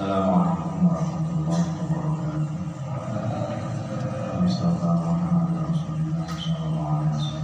Assalamualaikum warahmatullahi wabarakatuh. Assalamualaikum warahmatullahi Bismillahirrahmanirrahim.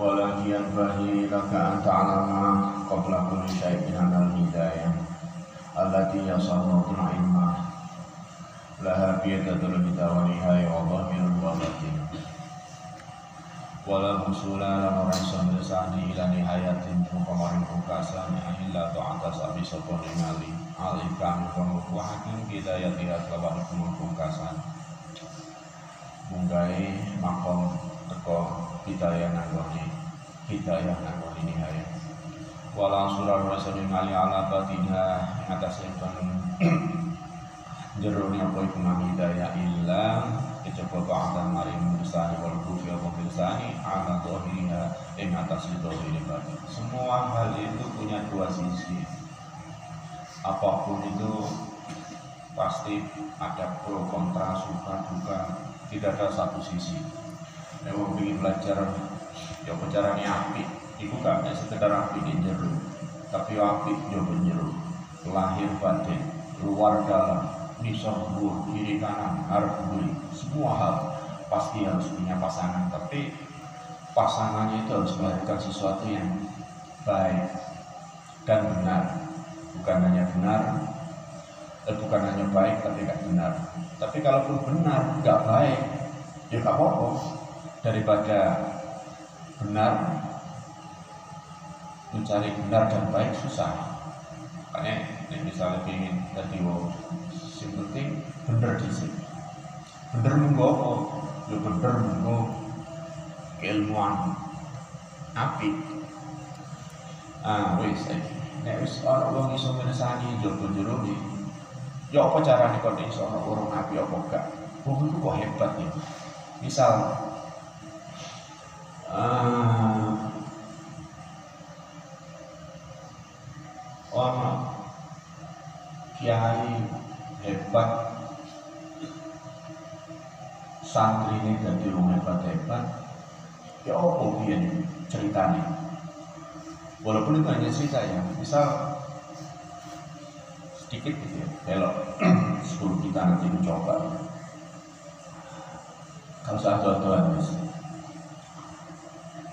Kulli shay'in anal hidayah allati yasallu ilma laha biyadatul bidaya wa nihaya wa dhahirul wa batin. Wala musula lan ora iso mirsani ila nihayatin kamarin pungkasan illa ta'ata sabi sapa ningali alika kono wa hakim hidayah ya kawan pungkasan. Munggai makom teko hidayah nanggone hidayah nanggone nihaya. Wala surar rasa ningali ala batinha atas yang jerone apa iku hidayah illa kejaba ba'dan mari mirsani wal kufi apa mirsani ala dohiriha ing atas dohiri batin semua hal itu punya dua sisi. Apa pun itu pasti ada pro kontra suka duka. Tidak ada satu sisi Emang ingin belajar ya caranya api. Itu gak sekedar api di jeru tapi api juga jeru lahir batin luar dalam nisor bur kiri kanan harap buri semua hal pasti harus punya pasangan. Tapi pasangannya itu harus melahirkan sesuatu yang baik dan benar. Bukan hanya benar eh, bukan hanya baik tapi gak benar. Tapi kalaupun benar gak baik ya gak apa-apa daripada benar mencari benar dan baik susah. Makanya ini misalnya ingin tadi wow yang penting bener di sini. Bener munggo apa? Ya bener munggo keilmuan api ah wis saiki nek wis ana wong iso mirsani jaba jero iki. Ya apa carane kok iso ana urung api apa gak wong iku kok hebat ya. Misal ah. Ono. Kiai hebat. Santri ini jadi rumah hebat hebat ya apa biar ceritanya walaupun itu hanya cerita ya misal sedikit gitu ya belok. Sebelum kita nanti mencoba. Kalau satu atau habis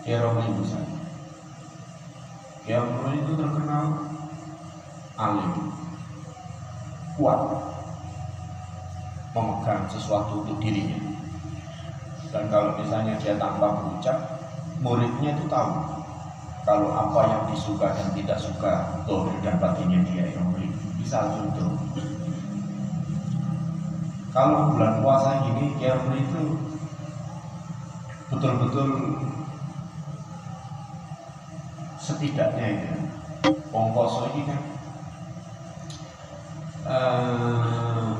Kiai ibu saya Kiai itu terkenal alim kuat memegang sesuatu untuk dirinya. Dan kalau misalnya dia tanpa berucap muridnya itu tahu kalau apa yang disuka dan tidak suka dohir dan batinnya dia yang bisa contoh. Kalau bulan puasa gini dia itu betul-betul setidaknya itu ongkoso ini kan. Eh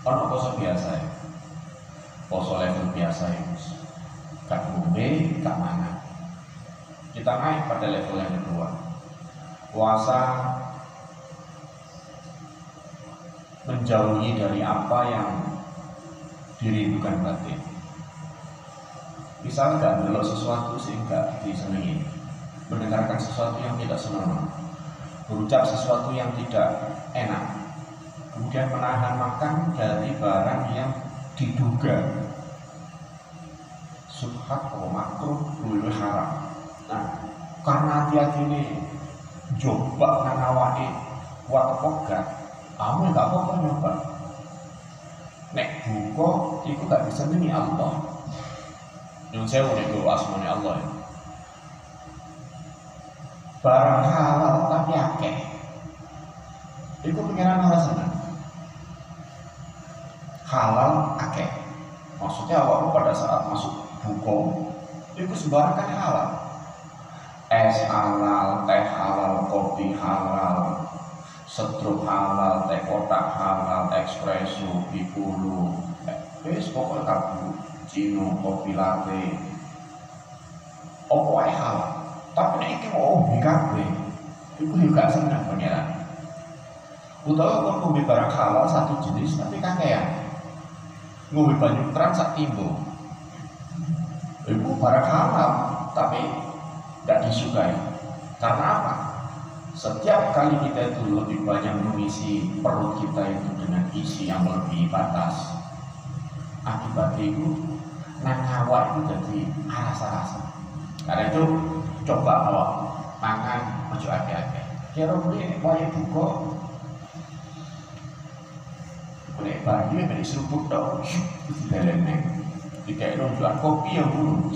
poso biasa ya. Poso level biasa ya gak ngombe gak mana kita naik pada level yang kedua. Puasa menjauhi dari apa yang dirindukan batin. Misal belok sesuatu sehingga disenangi mendengarkan sesuatu yang tidak senang berucap sesuatu yang tidak enak kemudian menahan makan dari barang yang diduga subhat atau makruh dulu haram. Nah karena hati-hati ini coba nang awake kuat pogat kamu gak apa-apa nyoba. Nek buka itu gak bisa ini Allah. Yang saya udah gue asmani Allah ya barang halal tapi akeh. Itu pengiran alasan halal akeh. Maksudnya awakmu pada saat masuk buko itu sembarang kan halal. Es halal teh halal kopi halal setruk halal teh kotak halal espresso pipulu wis pokoknya kabu cino kopi latte. Ae halal tapi nek iki mau ombe kabeh. Iku juga seneng pangeran utawa kon ngombe barang halal satu jenis tapi kakean. Ngombe banyu keran sak timbo. Itu barang halal tapi tidak disukai. Karena apa? Setiap kali kita itu lebih banyak mengisi perut kita itu dengan isi yang lebih batas. Akibatnya itu nangawar itu jadi rasa-rasa. Karena itu coba awak makan ojo ake-ake kira boleh waya buka. Boleh banyu yang seruput dong dalamnya jika itu jual kopi yang dulu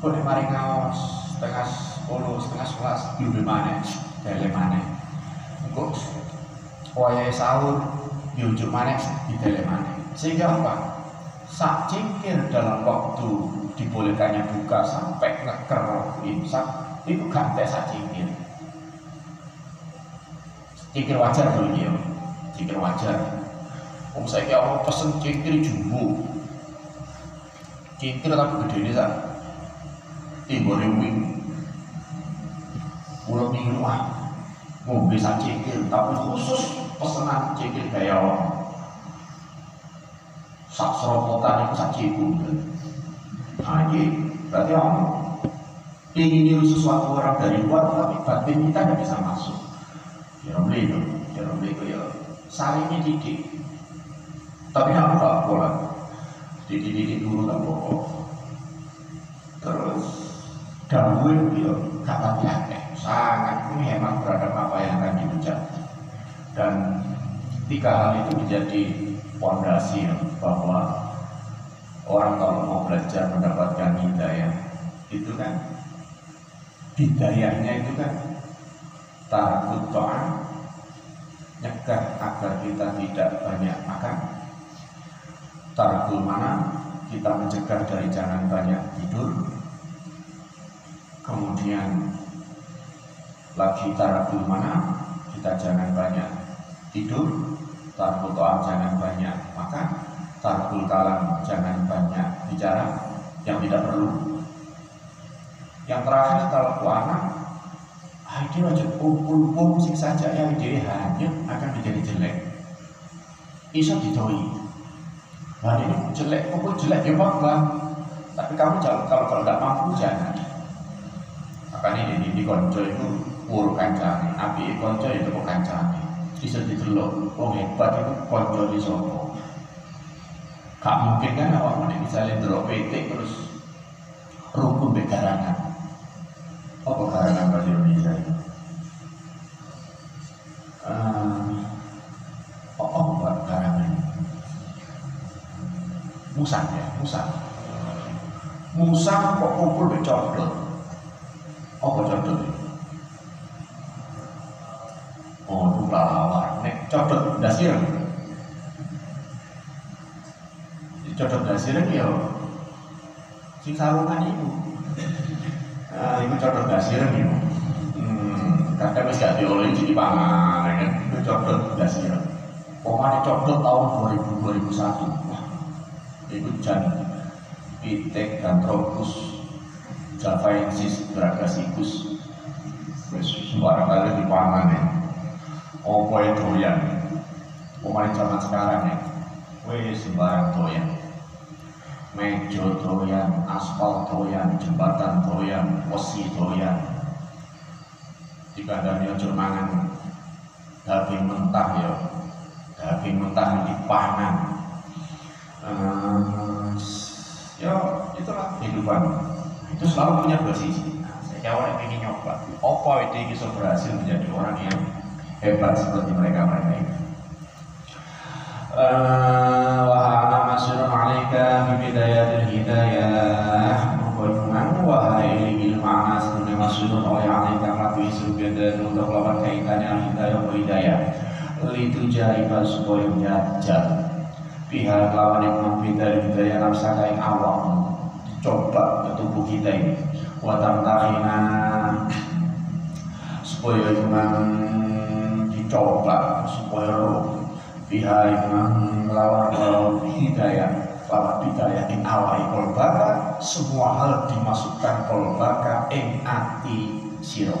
kok di mari ngaos setengah sepuluh setengah sebelas lebih mana belen mana kok wayai sahur di ujung mana di belen mana sehingga apa sak cingkir dalam waktu dibolehkannya buka sampai ngeker imsak itu ganti sak cingkir cingkir wajar dulu ya cingkir wajar Om saya kayak orang pesen cingkir jumbo. Cingkir tapi gede ini sah. Tiba wing. Pulau minggu ah. Ngombe sak cingkir tapi khusus pesanan cingkir kayak orang. Sak seropotan itu sak cingkir. Ini berarti orang ingin sesuatu orang dari luar tapi batin kita tidak bisa masuk. Ya beli itu, ya beli itu ya. Salingnya dikit, tapi aku tak pola dididik dulu tak pokok terus dahulu dia kata tiake sangat ini hemat terhadap apa yang akan diucap. Dan tiga hal itu menjadi fondasi bahwa orang kalau mau belajar mendapatkan hidayah. Itu kan? Hidayahnya itu kan takut doa nyegah agar kita tidak banyak makan. Tarkul mana? Kita mencegah dari jangan banyak tidur. Kemudian lagi tarkul mana? Kita jangan banyak tidur. Tarkul to'am jangan banyak makan tarkul kalam jangan banyak bicara yang tidak perlu. Yang terakhir kalau anak ide aja kumpul musik saja yang ide hanya akan menjadi jelek. Bisa didoi Nah ini jelek, pokok jelek ya apa Tapi kamu kalau kalau nggak mampu jangan. Makanya ini di konco itu pur kancane, api konco itu kok kancane. Bisa ditelok, oh hebat itu konco di sopo. Gak mungkin kan awak mau misalnya delok PT terus rukun begarangan. Apa garangan bahasa Indonesia? Uh, oh, oh, buat garangan Musa ya, Musa. Musa kok kumpul di codot. Apa codot Oh, itu pelawar. Nek dasireng. Codot dasireng ya sing sarungan itu. Nah, itu codot dasireng itu. Hmm, kadang wis gak dioleh jadi pangan, ya kan? Itu codot dasireng. Pokoknya codot tahun 2000 2001 itu jan pitek dan tropus javaensis bragasikus wis sembarang kali dipangan ya opo ya doyan pemain zaman sekarang ya wis sembarang doyan mejo doyan aspal doyan jembatan doyan wesi doyan. Jika ada ojo mangan. Daging mentah ya. Daging mentah yang dipangan. Uh, ya itulah kehidupan. Itu selalu punya dua sisi. Nah, saya awalnya ingin nyoba. Apa itu bisa berhasil menjadi orang yang hebat seperti mereka mereka ini wa alaika bi bidayatil hidayah. Bagaimana wahai ilmu makna sebenarnya masyurun oleh alaika Rabbi subhanahu untuk lawan kaitannya hidayah hidayah. Litu jaiba supaya jajal Pihak lawan yang membeda hidayah nafsa kain awam Coba ke tubuh kita ini. Watam tahina Supaya memang dicoba Supaya roh Pihak yang melawan hidayah Lawan hidayah in awai kolbaka Semua hal dimasukkan kolbaka Ing ati siro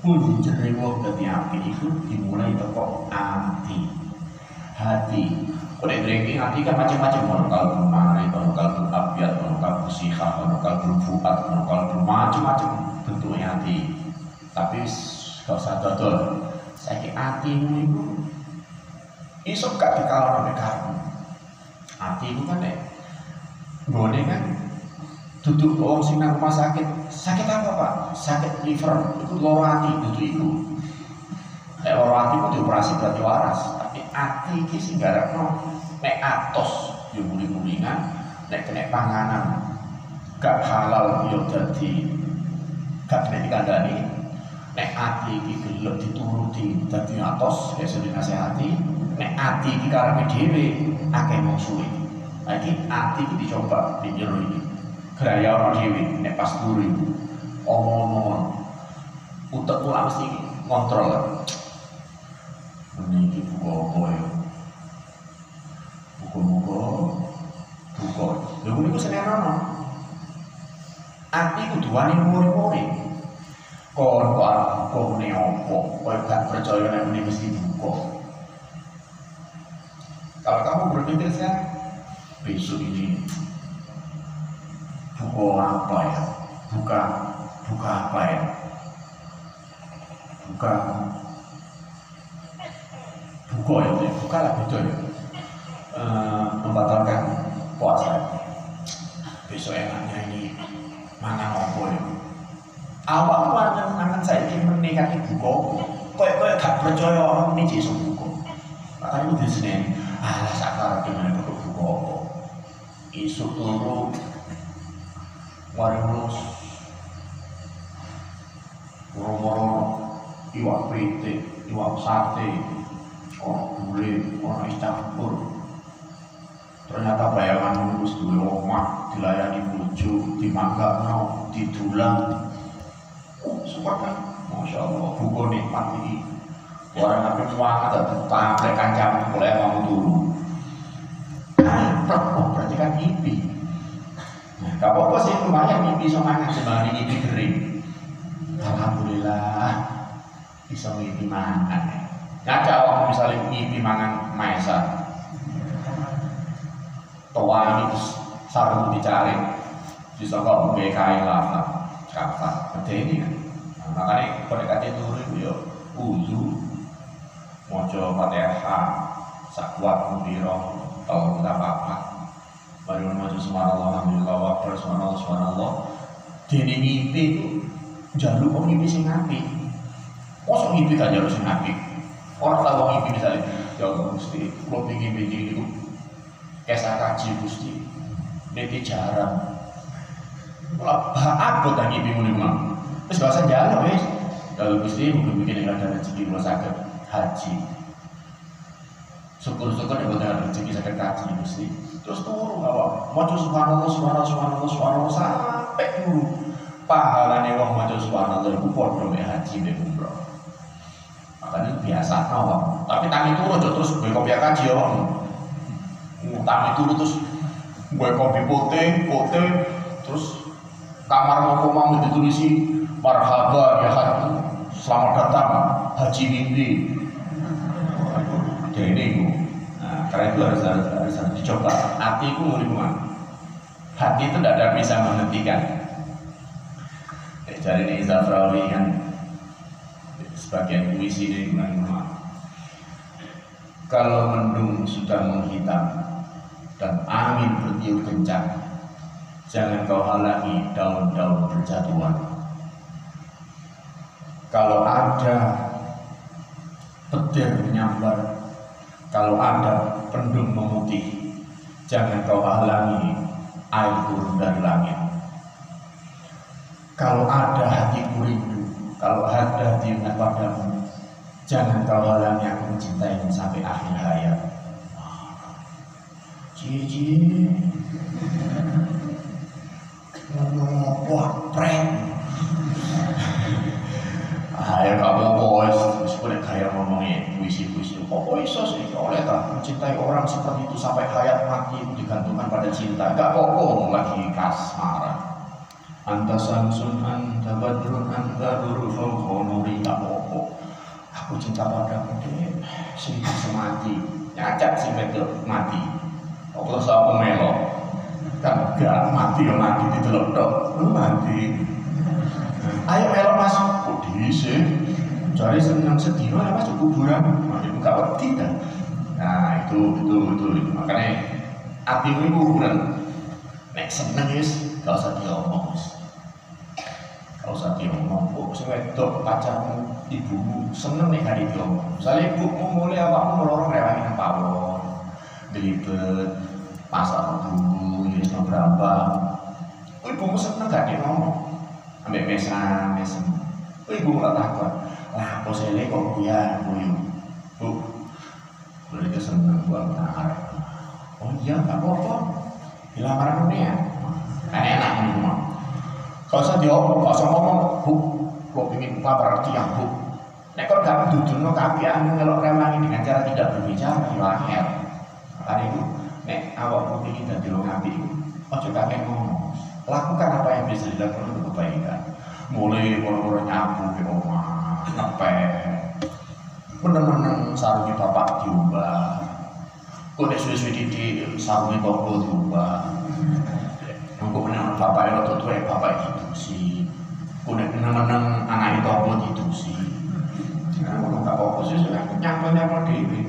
pun wong dadi api itu dimulai teko ati. Hati. Kode drinking hati kan macam-macam. Ono kalbu mari, ono kalbu abiat, ono kalbu siha, ono kalbu fuat, macam-macam bentuknya hati. Tapi gak usah dodol. Saya hatimu itu iso gak dikalon oleh kamu. Hati itu kan nek gone kan duduk orang nang rumah sakit. Sakit apa pak? Sakit liver. Itu loro hati duduk itu nek loro hati itu dioperasi berarti waras tapi hati iki sing garakno nek atos yo muli-mulingan nek kena panganan gak halal yo dadi gak kena dikandani. Nek hati iki gelem dituruti dadi atos ya sudah nasihati nek hati iki karepe dhewe akeh musuhe lagi hati iki dicoba di jero ini gaya orang dewi nek pas turu iku. Omong-omongan. Utek kula mesti ngontrol ini iki buka apa ya? Buka-buka. Buka. Lha niku senenono ati kudu wani muri-muri kon kok buka ne opo kowe gak percaya nek mesti buka kalau kamu berpikir saya besok ini buka apa ya? Buka buka apa ya? Buka. Buka ya buka lah betul ya. Membatalkan puasa besok enaknya ini mana apa ya? Awak mangan mangan saya ingin menikah buka kok kok gak percaya orang ini jadi buka. Makanya itu di sini alah sakar gimana buka apa isu turu warung moro-moro iwak pitik, iwak sate, orang gule, orang campur. Ternyata bayangan nunggus dua omah, dilayani buju, dimanggakno, didulang. Oh, super kan? Masya Allah, buku nikmat ini. Orang nabi muangat dan tampil kancam boleh mau dulu. Nah, berarti kan mimpi. Nah, gak apa-apa sih lumayan mimpi sama anak sebanding mimpi kering. Alhamdulillah bisa mimpi mangan. Ngaca waktu misalnya mimpi mangan maesa. Tua ini sarung dicari. Bisa kok BKI lava kata. Ada ini kan. Nah, makanya pada kata turu itu ya uzu mojo fatihah sakwat mubiro tau kita apa baru maju subhanallah alhamdulillah wakbar subhanallah subhanallah. Dene mimpi itu jaluk kok mimpi sing apik. Mosok mimpi gak jaluk sing apik? Orang tahu mimpi misalnya ya Allah Gusti kula pingin-pingin itu kesah kaji Gusti niki jarang. Kula abot ngono mah wis gak usah jaluk wis. Kalau Gusti mungkin bikin ada rezeki kula saged haji. Syukur-syukur ya buat ada rezeki sakit kaji Gusti. Terus turun apa maca subhanallah subhanallah subhanallah subhanallah sampai turun. Pahalane wong maca subhanallah iku padha mek haji mek umroh makanya biasa apa tapi tangi turun terus gue kopi kaji ya wong tangi turun terus gue kopi putih putih terus kamar mau mau ditulisi marhaba ya haji selamat datang haji mimpi jadi ini nah, karena itu harus, harus, harus, harus dicoba. Hati mau di mana hati itu tidak ada bisa menghentikan. Jadi ini Zafrawi kan sebagian puisi dari mana kalau mendung sudah menghitam dan angin bertiup kencang, jangan kau halangi daun-daun berjatuhan. Kalau ada petir menyambar, kalau ada pendung memutih, jangan kau halangi air turun dari langit. Kalau ada hatiku rindu, kalau ada hati ingat padamu, Jangan kau halangi aku mencintaimu sampai akhir hayat. Cici. Ngomong potret. Ayo mencintai orang seperti itu sampai hayat mati digantungkan pada cinta. Gak kokong lagi kasmaran. Anta samsun, anta badrun, anta nurul fawqa nuri. Tak kokong aku cinta padamu deh sing semati nyacak sing wedok mati. Apa sapa melo kan gak mati ya mati didelok tok. Lu mati. Ayo melo mas. Kok sih cari senang sedih ya mas kuburan itu gak wedi kan nah itu itu itu, itu. makanya hatimu kuburan nek seneng wis gak usah diomong Kau usah diomong, kok sing wedok pacarmu, ibumu seneng nih kali diomong. Misalnya ibumu mulai apa mau melorong rewangi nang pawon, pasar dulu, ini berapa. Oh, ibumu seneng gak dia ngomong, ambek mesa, mesa. Oh, ibu malah takut, lah kok saya kok buyu, bu, seneng buat menahan. Oh iya, gak apa-apa, dilamar dunia, kan enak rumah. Gak usah diomong, gak usah ngomong, bu, kok ingin lapar tiang bu. Nek kau gak dudukno kapian ngelok rewangi dengan cara tidak berbicara, ya akhir. Makanya itu, nek awak mau ingin jadi orang api, ojo kakek ngomong. Lakukan apa yang bisa dilakukan untuk kebaikan. Mulai orang-orang nyapu ke rumah, ngepel, meneng-meneng bapak diubah. Kok nek suwe-suwe di sarungi toko diubah. Engkau menang bapak itu tuh tuh bapak itu sih. Kunek menang-menang anak itu apa itu sih. Nah, kalau nggak apa sih sudah nyampe dewi.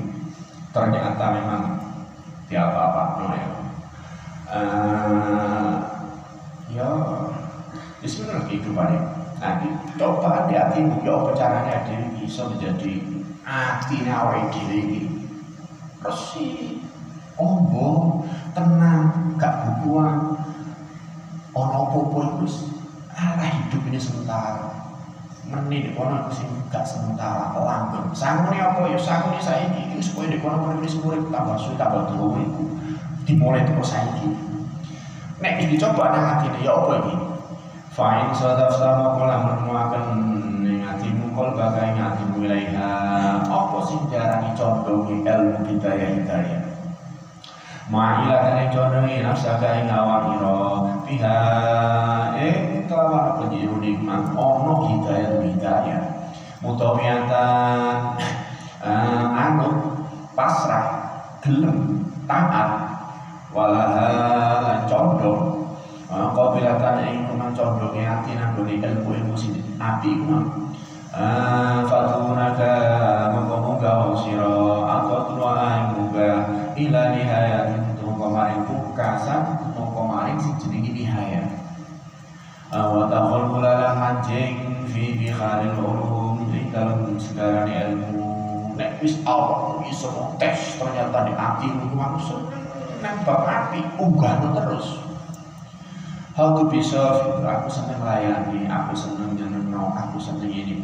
Ternyata memang dia apa apa ya. Uh, ya, di sini lah kehidupan ya. Nanti coba hatimu ya apa caranya diri bisa menjadi hatinya awal diri Terus sih, ombo, tenang, gak bukuan, ono apa-apa iku ala hidup ini sementara. Menit kono sing gak sementara langgeng. Sangune apa? Ya sangune saiki iku supaya di kono wis urip tambah suwe tambah tuwa iku. Dimulai terus saiki. Nek iki coba nang atine ya apa iki Fa'in sadaf sama kula menemukan ning atimu kol bagai atimu ilaiha. Apa sing diarani condong ilmu hidayah hidayah Ma'ila kene condongi nafsaka ing awak ira biha eh kelawan penjiru nikmat ono hidayah hidayah mutawiyatan uh, anu pasrah gelem taat walaha condong uh, qabilatan ing kuman condonge ati nang ilmu ilmu sing api kuman. Uh, fatunaka mongko-mongko sira. Atau tuwa ing ila nihayat maring pungkasan mongko maring sing jenenge nihaya wa takhul kulalan manjing fi bikharil ulum ing dalam sekarang ilmu. Nek wis awak iso tes ternyata di ati ku manusia nembak api unggah terus To be served, aku seneng layani, aku seneng nyenengno, aku seneng ini,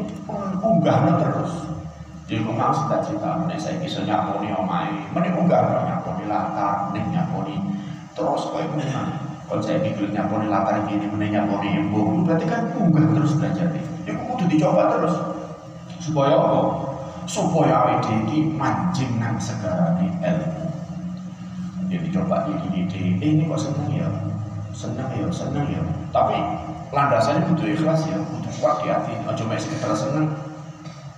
unggah terus. Jadi aku mau cita-cita, nek saya bisa nyaponi omai, mending unggah nyaponi latar, nih nyaponi terus kau ibu Kalau saya pikir nyaponi latar ini, mending nyaponi ibu, berarti kan unggah terus belajar nih. Ya kudu dicoba terus. Supaya apa? Supaya awake ini mancing nang nih ilmu. Jadi ya coba ini ide, eh, ini kok seneng ya, seneng ya, seneng ya. Tapi landasannya butuh ikhlas ya, butuh kuat di hati. Aja mek sekedar seneng,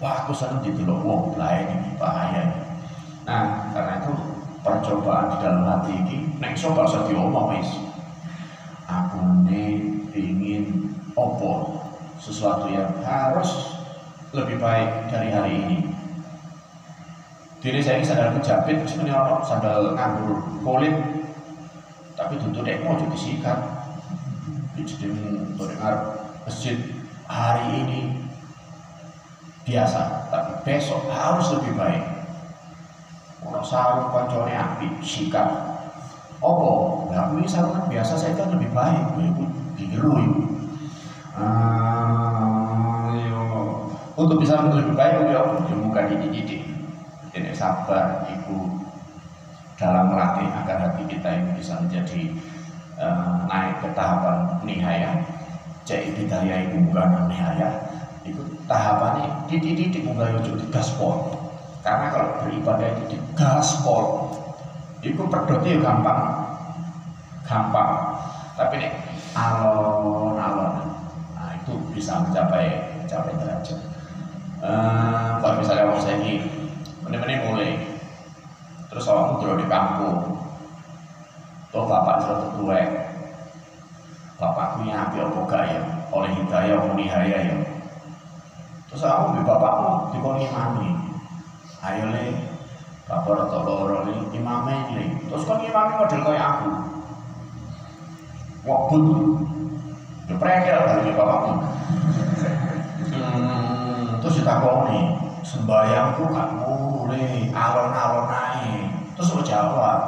wah aku senang didelok wong lain ini bahaya nah karena itu percobaan di dalam hati ini nek iso gak usah diomong wis aku ini ingin opo sesuatu yang harus lebih baik dari hari ini. Diri saya ini sandal kejapit, terus orang sandal nganggur kulit, tapi tutup dek mau jadi sikat. Jadi untuk dengar masjid hari ini biasa, tapi besok harus lebih baik. Kalau sarung koncone api, sikat. Opo, nah aku ini sarungan biasa saya kan lebih baik, ibu digeru ibu. Ah, yo. Untuk bisa lebih baik, ya, ya bukan dididik ini sabar ibu dalam melatih agar hati kita ini bisa menjadi uh, naik ke tahapan nihaya. Cek bidaya itu bukan nihaya. Itu tahapannya titik-titik mulai ojo di gaspol. Karena kalau beribadah itu di gaspol itu perdotnya gampang. Gampang. Tapi nih alon-alon nah itu bisa mencapai mencapai derajat. Uh, kalau misalnya orang saya ini Mending-mending mulai. Terus awakmu dulu di kampung. Tuh bapak sudah tua. Bapakku yang api apa ya? Oleh hidayah, oleh nihaya ya. Terus aku di bapakku dikoni imami. Ayo le, bapak rata loro le, imame le. Terus kan imami model kayak aku. Wabut. Ya prekir dari bapakku. Hmm, terus ditakoni, sembayangku gak mulai alon-alon naik terus lo jawab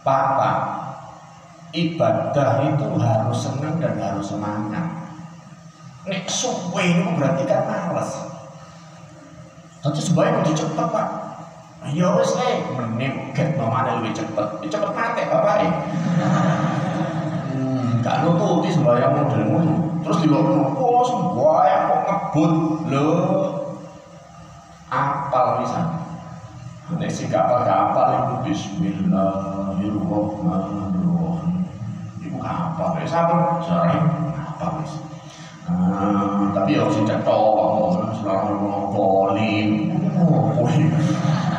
papa ibadah itu harus senang dan harus semangat. Nek suwe itu berarti kan males. Tapi sembayang lebih cepet pak. Ya wes le menit get mana lebih cepet? Ya cepet mati bapak eh. Hmm, gak nututi sembayang modelmu. Terus di luar oh sembayang kok ngebut. Loh nek sing gak apal itu bismillahirrahmanirrahim. Iku gak apal wis apa sare apal wis. Ah, tapi ya sing cetok ngono selama ngono polim opo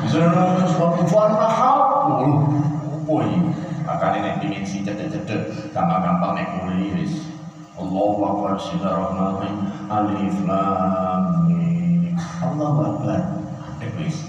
bisa nang suatu fanahap opo iki? Makanya nek pingin si cedek-cedek gampang-gampang nek mulai wis. Allahu Akbar Bismillahirrahmanirrahim. Alif Lam Allahu Akbar. Wis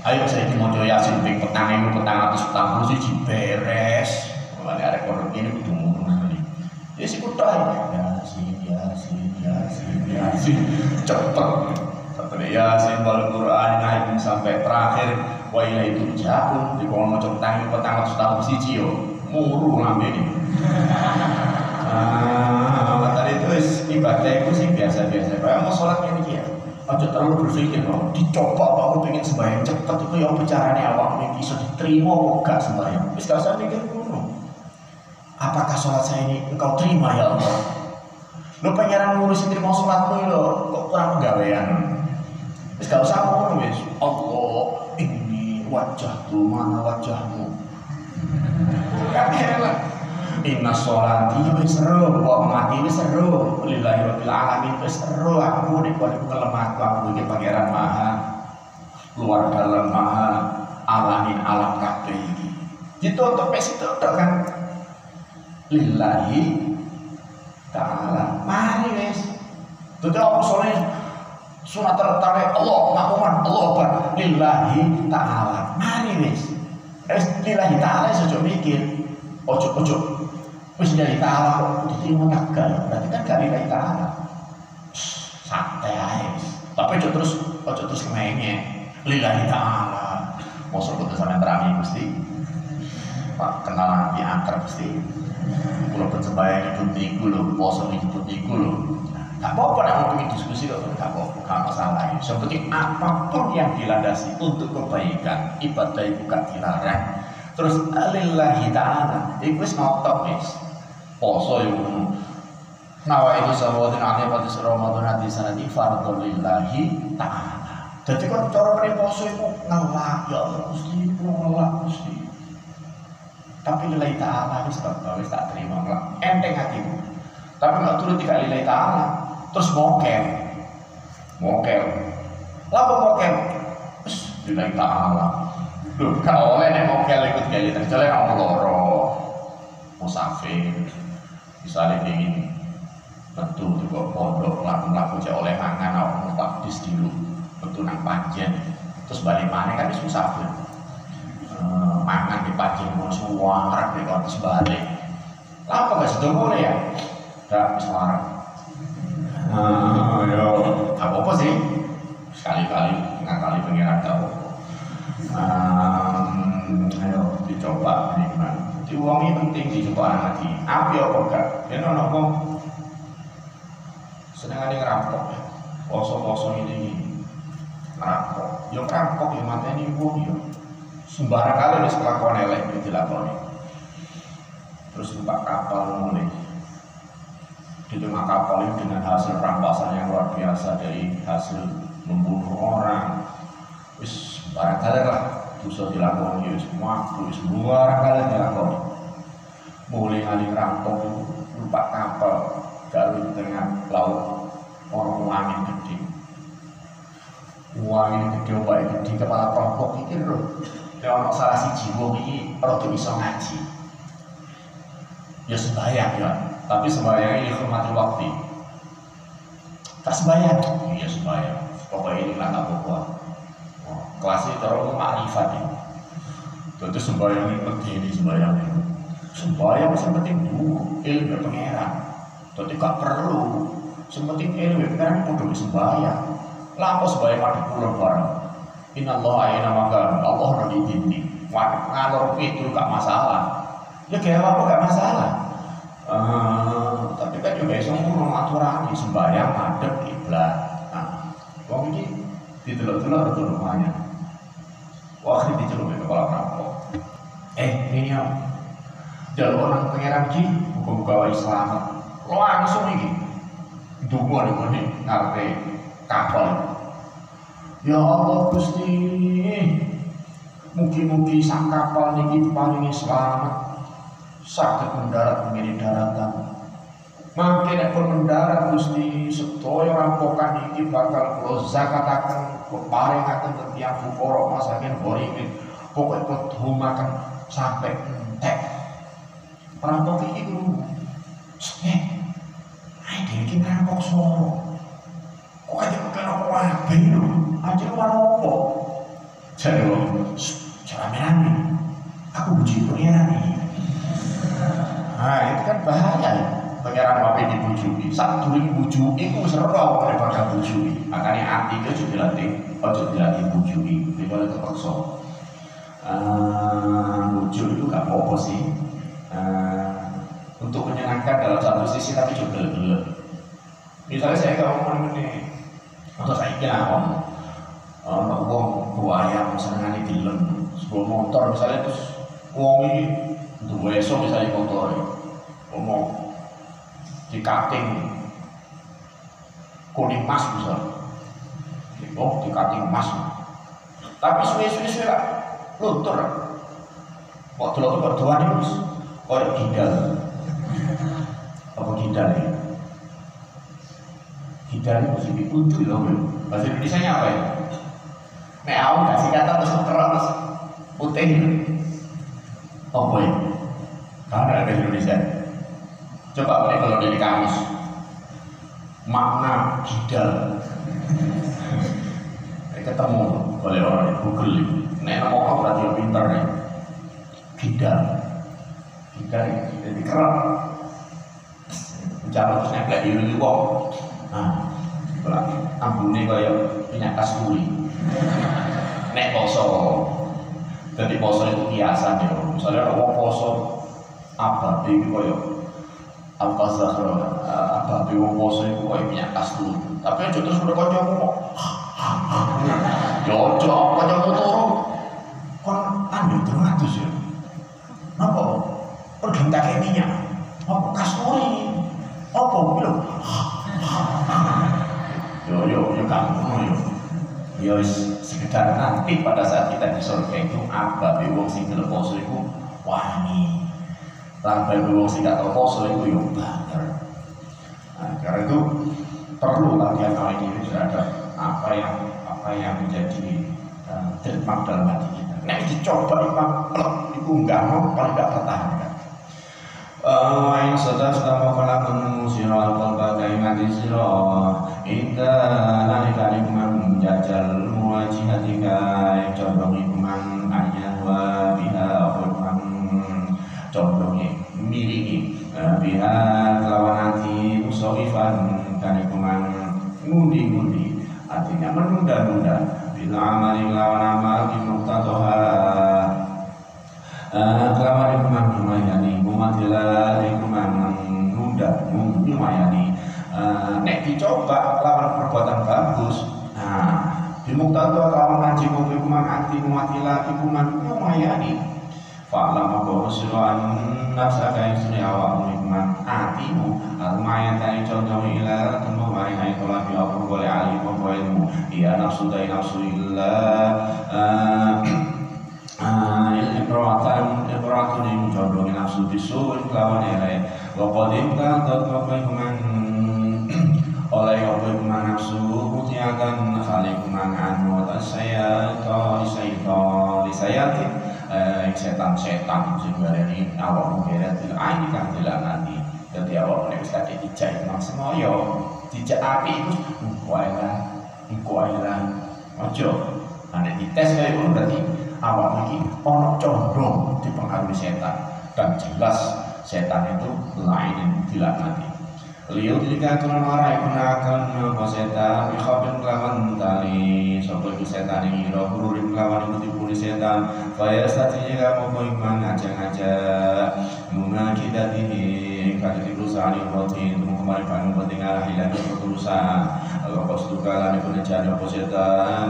ayo saya ini mau yasin ping petang itu petang atas petang puluh sih beres. Mulai ada kodok ini kudu ngono ya sih kudu yasin yasin yasin yasin cepet. Sampai yasin baru Quran naik sampai terakhir. Wa itu jauh di kalau mau petang itu petang atas petang siji yo. Muru lambe ini. Ah tadi itu ibadah itu sih biasa-biasa. Kayak mau sholat ini ya aja terlalu berpikir bahwa dicoba bahwa pengen sembahyang cepat itu yang bicaranya awak ini bisa diterima kok gak sembahyang? Wis gak usah mikir dulu apakah sholat saya ini engkau terima ya Allah? Lo pengen ngurusin terima sholatmu lo kok kurang pegawaian wis gak usah ngomong wis. Allah ini wajah tuh mana wajahmu? Kan enak Inna sholati wis seru, wa mati wis seru. Lillahi rabbil alamin wis seru aku nek kono kelemah aku iki pangeran maha luar dalam maha alamin alam kabeh iki. Ditutup wis itu kan lillahi ta'ala. Mari wis. Tutup apa sore sunat tarawih Allah makmuman Allah akbar lillahi ta'ala. Mari wis. Wis lillahi ta'ala sejo mikir. Ojo ojo Wis dari kok diterima kagak berarti kan gak nilai ta'ala. Santai aja. Tapi ojo terus ojo terus kemenge. Lillahi ta'ala. Mosok kudu sampean terami Gusti. Pak kenal nanti angker Gusti. Kulo persebaya nyebut niku lho, poso nyebut niku lho. Gak apa-apa nek mau diskusi kok gak apa-apa, gak masalah. Yang penting apa pun yang dilandasi untuk kebaikan, ibadah itu gak dilarang. Terus lillahi ta'ala, itu wis ngotot wis poso iku nawa itu sawatin ati surah Ramadan ati sanati fardhu lillahi ta'ala jadi kan cara mrene poso iku ngelak ya Allah Gusti kula ngelak Gusti Tapi lillahi ta'ala wis tak wis tak terima lah. Enteng hatimu. Tapi nggak turut tidak lillahi ta'ala. Terus mokel. Mokel. Lalu mokel. Wis lillahi ta'ala. Loh, kalau oleh nek mokel ikut kali terjale kamu loro. Musafir. Misalnya kayak gini. Tentu juga pondok laku-laku cek oleh mangan aku tak dis dulu. Tentu nang panjen. Terus balik mana kan susah tuh mangan di pagi mau suara di kota sebalik apa gak sudah boleh ya gak suara ah yo apa apa sih sekali-kali ngakali pengiran tau um, ayo dicoba nikmat ini penting anak hati api apa gak ya nono kok seneng ada ngerampok ya. Poso-poso ini ngerampok. Yo ngerampok ya matanya uang ya. Sembarang kali wis kelakuan elek iki dilakoni. Terus numpak kapal mulai. Di tengah kapal ini dengan hasil rampasan yang luar biasa dari hasil membunuh orang. Wis barang lah dosa dilakoni wis semua wis luar kali dilakoni. Mulai kali rampok numpak kapal garu di tengah laut. Orang angin gede. Angin gede obat gede kepala perampok itu loh ya ono salah siji wong iki rada iso ngaji. Ya sembahyang ya. Tapi sembahyang ini hormati waktu. Tak sembahyang. Iya sembahyang. Pokoknya ini lah oh, itu orang makrifat ini jadi sembahyang ini penting ini sembahyang ini. Sembahyang yang penting dulu ilmu pengeran. Jadi gak perlu. Sementing ilmu pengeran itu kudu sembahyang lampu sembahyang ada pulang barang Inna Allah maka Allah udah ditinti ngalor itu gak masalah. Ya kayak apa gak masalah. Uh, tapi kan juga bisa ngomong aturan di sembahyang madep kiblat nah wong ini ditelur-telur itu rumahnya wah ini diceluk kepala perampok eh ini ya. Jalur orang pengiran ji hukum bawa Islam langsung ini. Dungu nih ngarepe kapal Ya Allah Gusti. Mugi-mugi sang kapal niki paling selamat. Sakit mendarat mengirim daratan Makin pun mendarat Gusti sedaya rampokan iki bakal kula zakataken keparingaken tetiang fukara masakin borikin pokoknya kedumakan sampai entek. Perampok iki kudu eh ayo iki perampok soro kok aja bukan apa wae lho? Aja warna apa? Jadi lo cara rame aku buji pengiran yang dibujui saat dulu dibujui itu seru daripada bujui makanya hati itu juga dilatih ojo dilatih bujui daripada terpaksa. Uh, bujuk itu gak apa-apa sih. Uh, untuk menyenangkan dalam satu sisi tapi juga gelap misalnya saya kalau ngomong ini atau saya kira om ono wong buaya senengane dilem sebuah motor misalnya terus wong ini dua esok misalnya motor ngomong di cutting. Kuning emas misalnya oh di cutting emas. Tapi suwe-suwe suwe lah. Luntur. Kok dulu berdua nih mas? Kok gidal? Apa gidal ya? Hidayah itu mesti dikunci loh Bahasa Indonesia nya apa ya? Nek aku kasih kata terus terus putih. Apa ya? Karena ada Indonesia Coba boleh kalau dari kamus Makna hidal Ketemu oleh orang Google Nek mau kau berarti yang pintar nih Hidal Hidal jadi kerap. Bicara terus neplek di wong. Nah, ambune kaya minyak kasturi. Nek poso. Jadi poso itu biasa ya. Misalnya orang poso apa iki kaya apa zahra apa wong poso itu kaya minyak kasturi. Tapi aja terus udah kaya ngomong. Yo, yo, kaya turu. Kon anu terus ya. Napa? Pergi minyak. Apa kasturi? Apa bilang? yo yo yo kamu yo yo sekedar nanti pada saat kita di surga itu apa wong sing poso iku wani tambah wong sing gak tau poso iku yo banter. Nah, karena itu perlu latihan awal ini terhadap apa yang apa yang menjadi uh, dalam hati kita. Nah dicoba imam plek itu enggak mau kalau enggak pertahankan. Wain sudah sudah mau kalamun siro al-qalba kaimati siro Inta nalika nikman jajal muwajihatika Condong nikman ayah Biha kelawan hati Usofifan Kanikuman ngundi-ngundi Artinya menunda-nunda. Bila amali kelawan amal Bimuktatoha Kelawan nikman Lumayani Mumatila nikman Menunda Lumayani Nek dicoba lawan perbuatan bagus. Nah Bimuktatoha kelawan ngaji Kuman anti mumatila Kuman Lumayani Fa'lam apa sira nafsa ka isri awak nikmat atimu almayan tani contoh ila temu mari hai tola bi apa boleh ali apa ilmu. Ya nafsu dai nafsu illa Imro'atan Imro'atun yang contoh nafsu bisu lawan ere wa qadim kan tatwa kuman oleh apa kuman nafsu mutiakan khali kuman anu saya to isaito disayatin eh, setan-setan sing ini awak geret ah ini kan nanti jadi awak nek wis kate dijak nang semoyo. Dijak api itu kuwi lah kuwi lah ojo. Nek dites kaya berarti awak iki ono condong dipengaruhi setan. Dan jelas setan itu lain dilaknati Liu jika tulan warai penakan apa setan Ikhobin kelawan tali Sopo iku setan ini Roh hururin kelawan iku dipuli setan. Faya stati jika mau iman ngajak-ngajak. Muna kita ini Kata di perusahaan yang roti Untuk kemarin panu penting arah hilang perusahaan Allah kau suka lani penajaan apa setan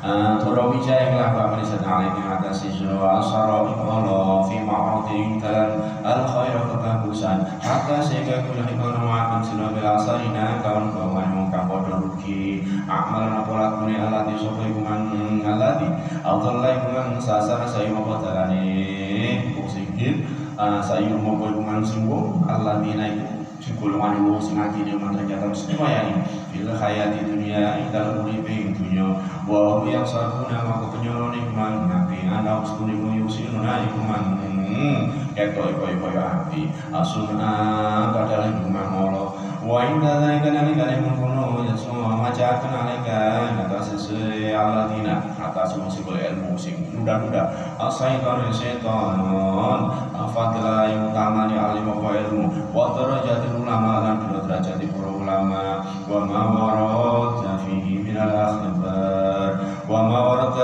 Menisan alaihi atas sisru asara Allah fi ma'rudin kalan al khair kebagusan. Hatta sehingga kula hikmah ma'akan sila bil asarina kawan kawan mungkap bodoh rugi. Amal napolat muni alati sopo ikuman alati Allah ikuman sasar sayu apa talani kusikit sayu mau ikuman singgung alati naiku sing golongan wong sing atine man ternyata mesti wayani bil hayati dunia indal uripe dunya wa yang sabuna maka penyolone man nabi ana ustune yusin na ikuman ketok iko iko ya api asuna padahal iman Allah wa inda dzalika nalika mengkono ya semua macakan alika atas sesuai aladina atas musik ilmu sing nuda-nuda asaitan setan fadila yang utama di alim apa ilmu. Wa darajatil ulama lan derajat para ulama. Wa ma warad fihi min akhbar. Wa ma warad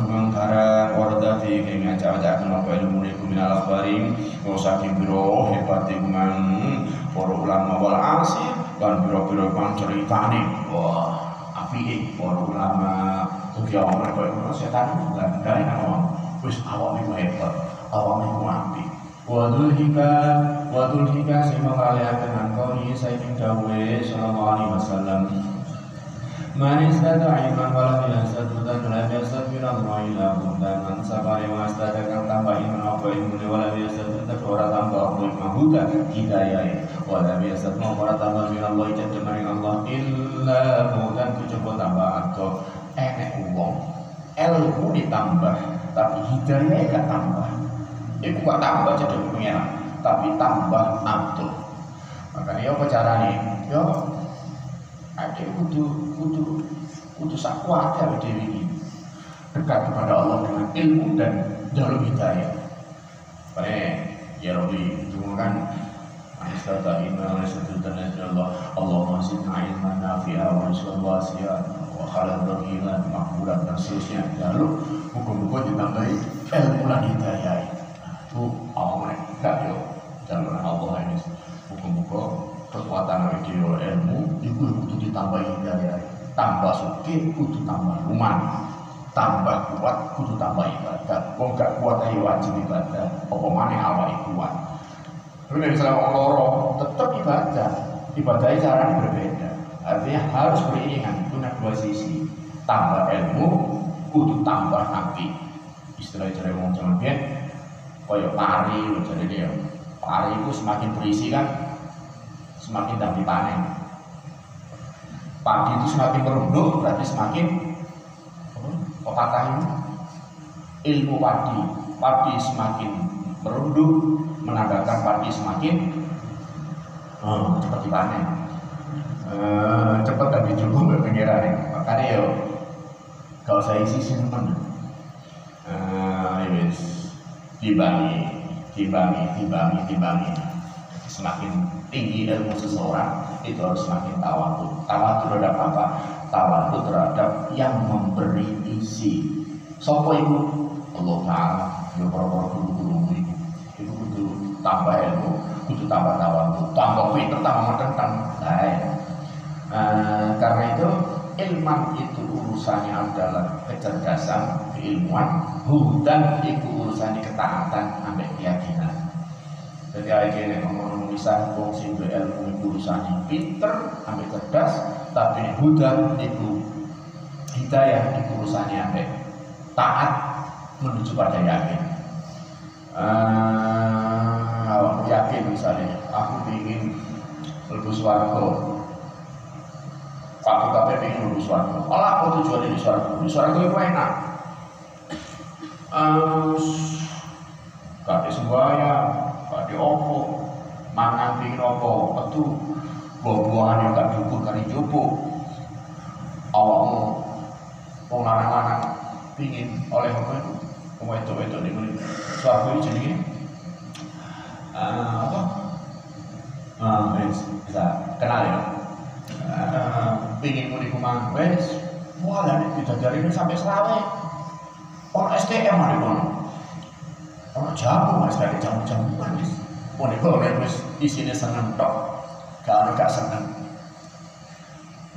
kemangkara warada fi keng aja-aja apa ilmu niku min al akhbarin wa saking biro hebat kuman para ulama. Wal asir lan biro-biro kang ceritane. Wah apike para ulama Ugi awak mereka itu setan bukan dari awak Wis awak itu hebat, awak itu api Wadul hika, wadul hika sima kaliakan angkau ni sayyidin dawe sallallahu alaihi wasallam. Man istada iman walam yasad dan lam yasad min Allah ila hudan Man sabari wa istada kan tambah iman apa ilmu ni walam yasad dan ora tambah apa iman hudan hidayah. Walam yasad ma ora tambah min Allah jadda Allah illa hudan kecoba tambah atau enek uang. Ilmu ditambah tapi hidayah gak tambah. Itu gak tambah jadi pengira tapi tambah abdul. Makanya apa caranya yo ada kudu kudu kudu sakwat ya dewi ini. Dekat kepada Allah dengan ilmu dan jalur hidayah. Pada ya Rabbi itu kan Astagfirullah wa Allah Allahumma zidna ilman nafi'a wa rizqan wasi'a wa khalal bagilan makburan dan seterusnya. Lalu hukum-hukum ditambahi ilmu dan hidayah itu Allah enggak yo. Jalur Allah ini. Hukum-hukum kekuatan video ilmu itu butuh ditambahi hidayah tambah suki kudu tambah rumah tambah kuat kudu tambah ibadah. Kok gak kuat ayo wajib ibadah. Apa mana awal kuat? Lalu misalnya orang tetap ibadah. Ibadahnya caranya berbeda. Artinya harus beriringan nak dua sisi. Tambah ilmu kudu tambah hati. Istilah ngomong zaman biar koyo pari jadi dia pari itu semakin berisi kan semakin dapat panen. Padi itu semakin merunduk berarti semakin pepatah ilmu padi padi semakin merunduk menandakan padi semakin oh, cepat dipanen uh, cepat dan dijual mbak pengira nih makanya yo kalau saya isi simpen. Uh, yes dibangi dibangi dibangi dibangi. Semakin tinggi ilmu seseorang itu harus semakin tawadu tawadu terhadap apa? Tawadu terhadap yang memberi isi. Sopo itu Allah Ta'ala. Ya para-para guru-guru itu itu kudu tambah ilmu kudu tambah tawadu tambah pinter tambah metentang uh, karena itu ilmu itu urusannya adalah kecerdasan keilmuan hudan itu urusannya ketaatan sampai keyakinan. Jadi akhirnya ngomong bisa wong sing ilmu itu urusannya pinter sampai cerdas tapi hudan itu hidayah itu urusannya sampai taat menuju pada yakin. Uh, yakin misalnya aku ingin lebih suaraku Aku kabeh pengen lulus suaraku Olah apa tujuan di suaraku Di suaraku itu enak. Kade sembahyang, kade opo, mangan pingin opo, petu, buah-buahan yang gak cukup kali jopo. Awakmu, wong lanang-lanang pingin oleh apa itu? Kamu itu itu di kulit. Suaraku ini jadi apa? Uh, bisa kenal ya. Uh, pingin muni kumang. Wes wah lah kita dari ini sampai serawe orang STM ada kono orang jamu mas dari jamu jamu manis muni kono wes di sini seneng tok. Kalau gak seneng.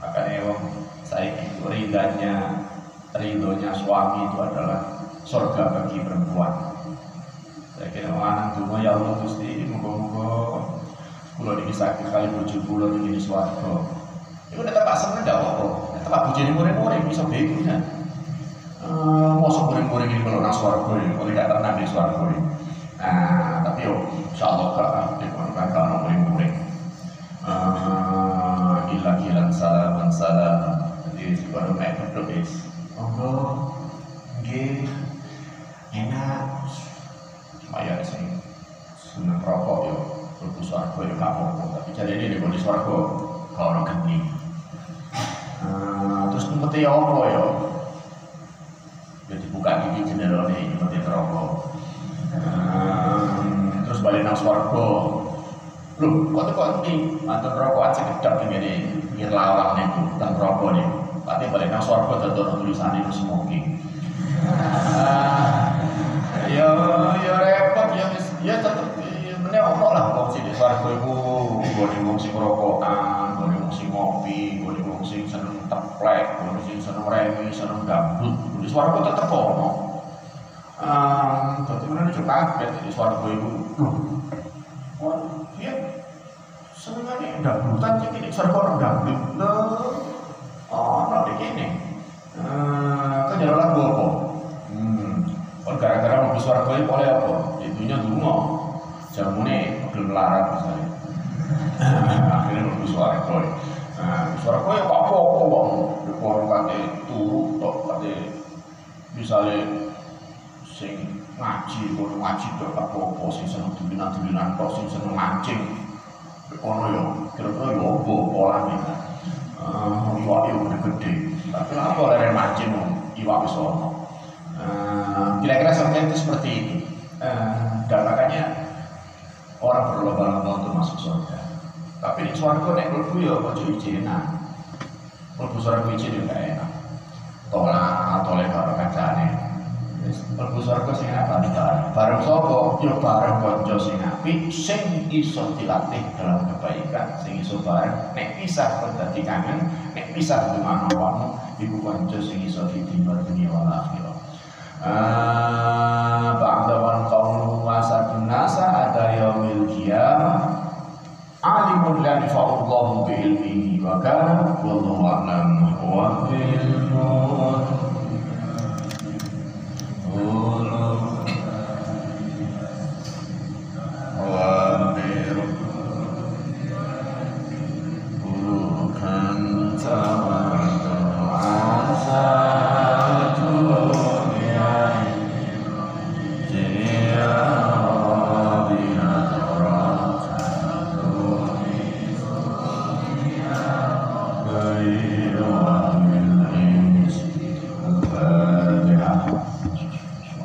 Makanya wong saya itu ridanya ridhonya suami itu adalah surga bagi perempuan. Saya kira anak dulu ya Allah Gusti Kulo ini sakit kali bojo kulo ini swarga itu udah tak seneng gak apa-apa. Tak bujini murid-murid bisa bego kan. Uh, Masa murid-murid ini kalau nang suaraku ini, kalau gak tenang di suaraku ini. Nah, tapi yo, insya Allah kak, di kan kalau murid-murid. Uh, Ilah-ilah salam salam. Jadi ada mek berdobis. Monggo, nggih, enak. Supaya sing seneng rokok yo, terus suaraku yo gak apa-apa. Tapi jadi ini di suaraku kalau geni. Nah, terus nyempeti apa ya? Ya dibuka gigi jendela nih, nyempeti rokok. Hmm, terus balik nang swarga. Loh, kok kok ini mantan rokok aja kedap ini pinggir lawang nih, dan rokok nih. Pati balik nang swarga dadi tulisan itu smoking. Ah, ya ya repot ya ya tetep meneh ono lah wong sing di swarga iku gone wong sing rokokan, gone wong sing ngopi, gone wong seneng teplek, gone sing seneng remi, seneng gabut. Di swarga tetep ono. Um, dadi meneh juga kaget di swarga iku. Loh. Oh, iya. Senengane gabutan iki swarga ono gabut. Loh. Ono di kene. Eh, kan jalan lagu apa? Hmm. Oh, gara-gara mau suara gue oleh apa? Itunya dulu jamune belum melarat misalnya akhirnya lebih suara koi nah suara koi apa apa apa bang forum kate turu tok kate misalnya sing ngaji kono ngaji tok apa apa sing seneng dulinan dulinan tok sing seneng mancing. Kono yo kira-kira yo apa pola nih uh, iwak yo gede-gede. Tapi apa leren mancing iwak bisa ono. Kira-kira seperti itu seperti itu. Uh, dan makanya orang berlomba-lomba untuk masuk surga. Tapi di surga nek mlebu ya aja izinan. Mlebu surga izin ya gak enak. Tolak tolak karo kancane. Wis mlebu surga sing banget. Bareng sapa? Ya bareng kanca sing apik sing iso dilatih dalam kebaikan, sing iso bareng nek pisah kok dadi kangen, nek pisah dengan awakmu iku kanca sing iso ditimba dunia wal akhirah. Ah, ba'da wan qawluhu wasadun nasa ada yaumil qiyamah alimun la yafa'ullahu bi ilmihi wa kana wallahu a'lam wa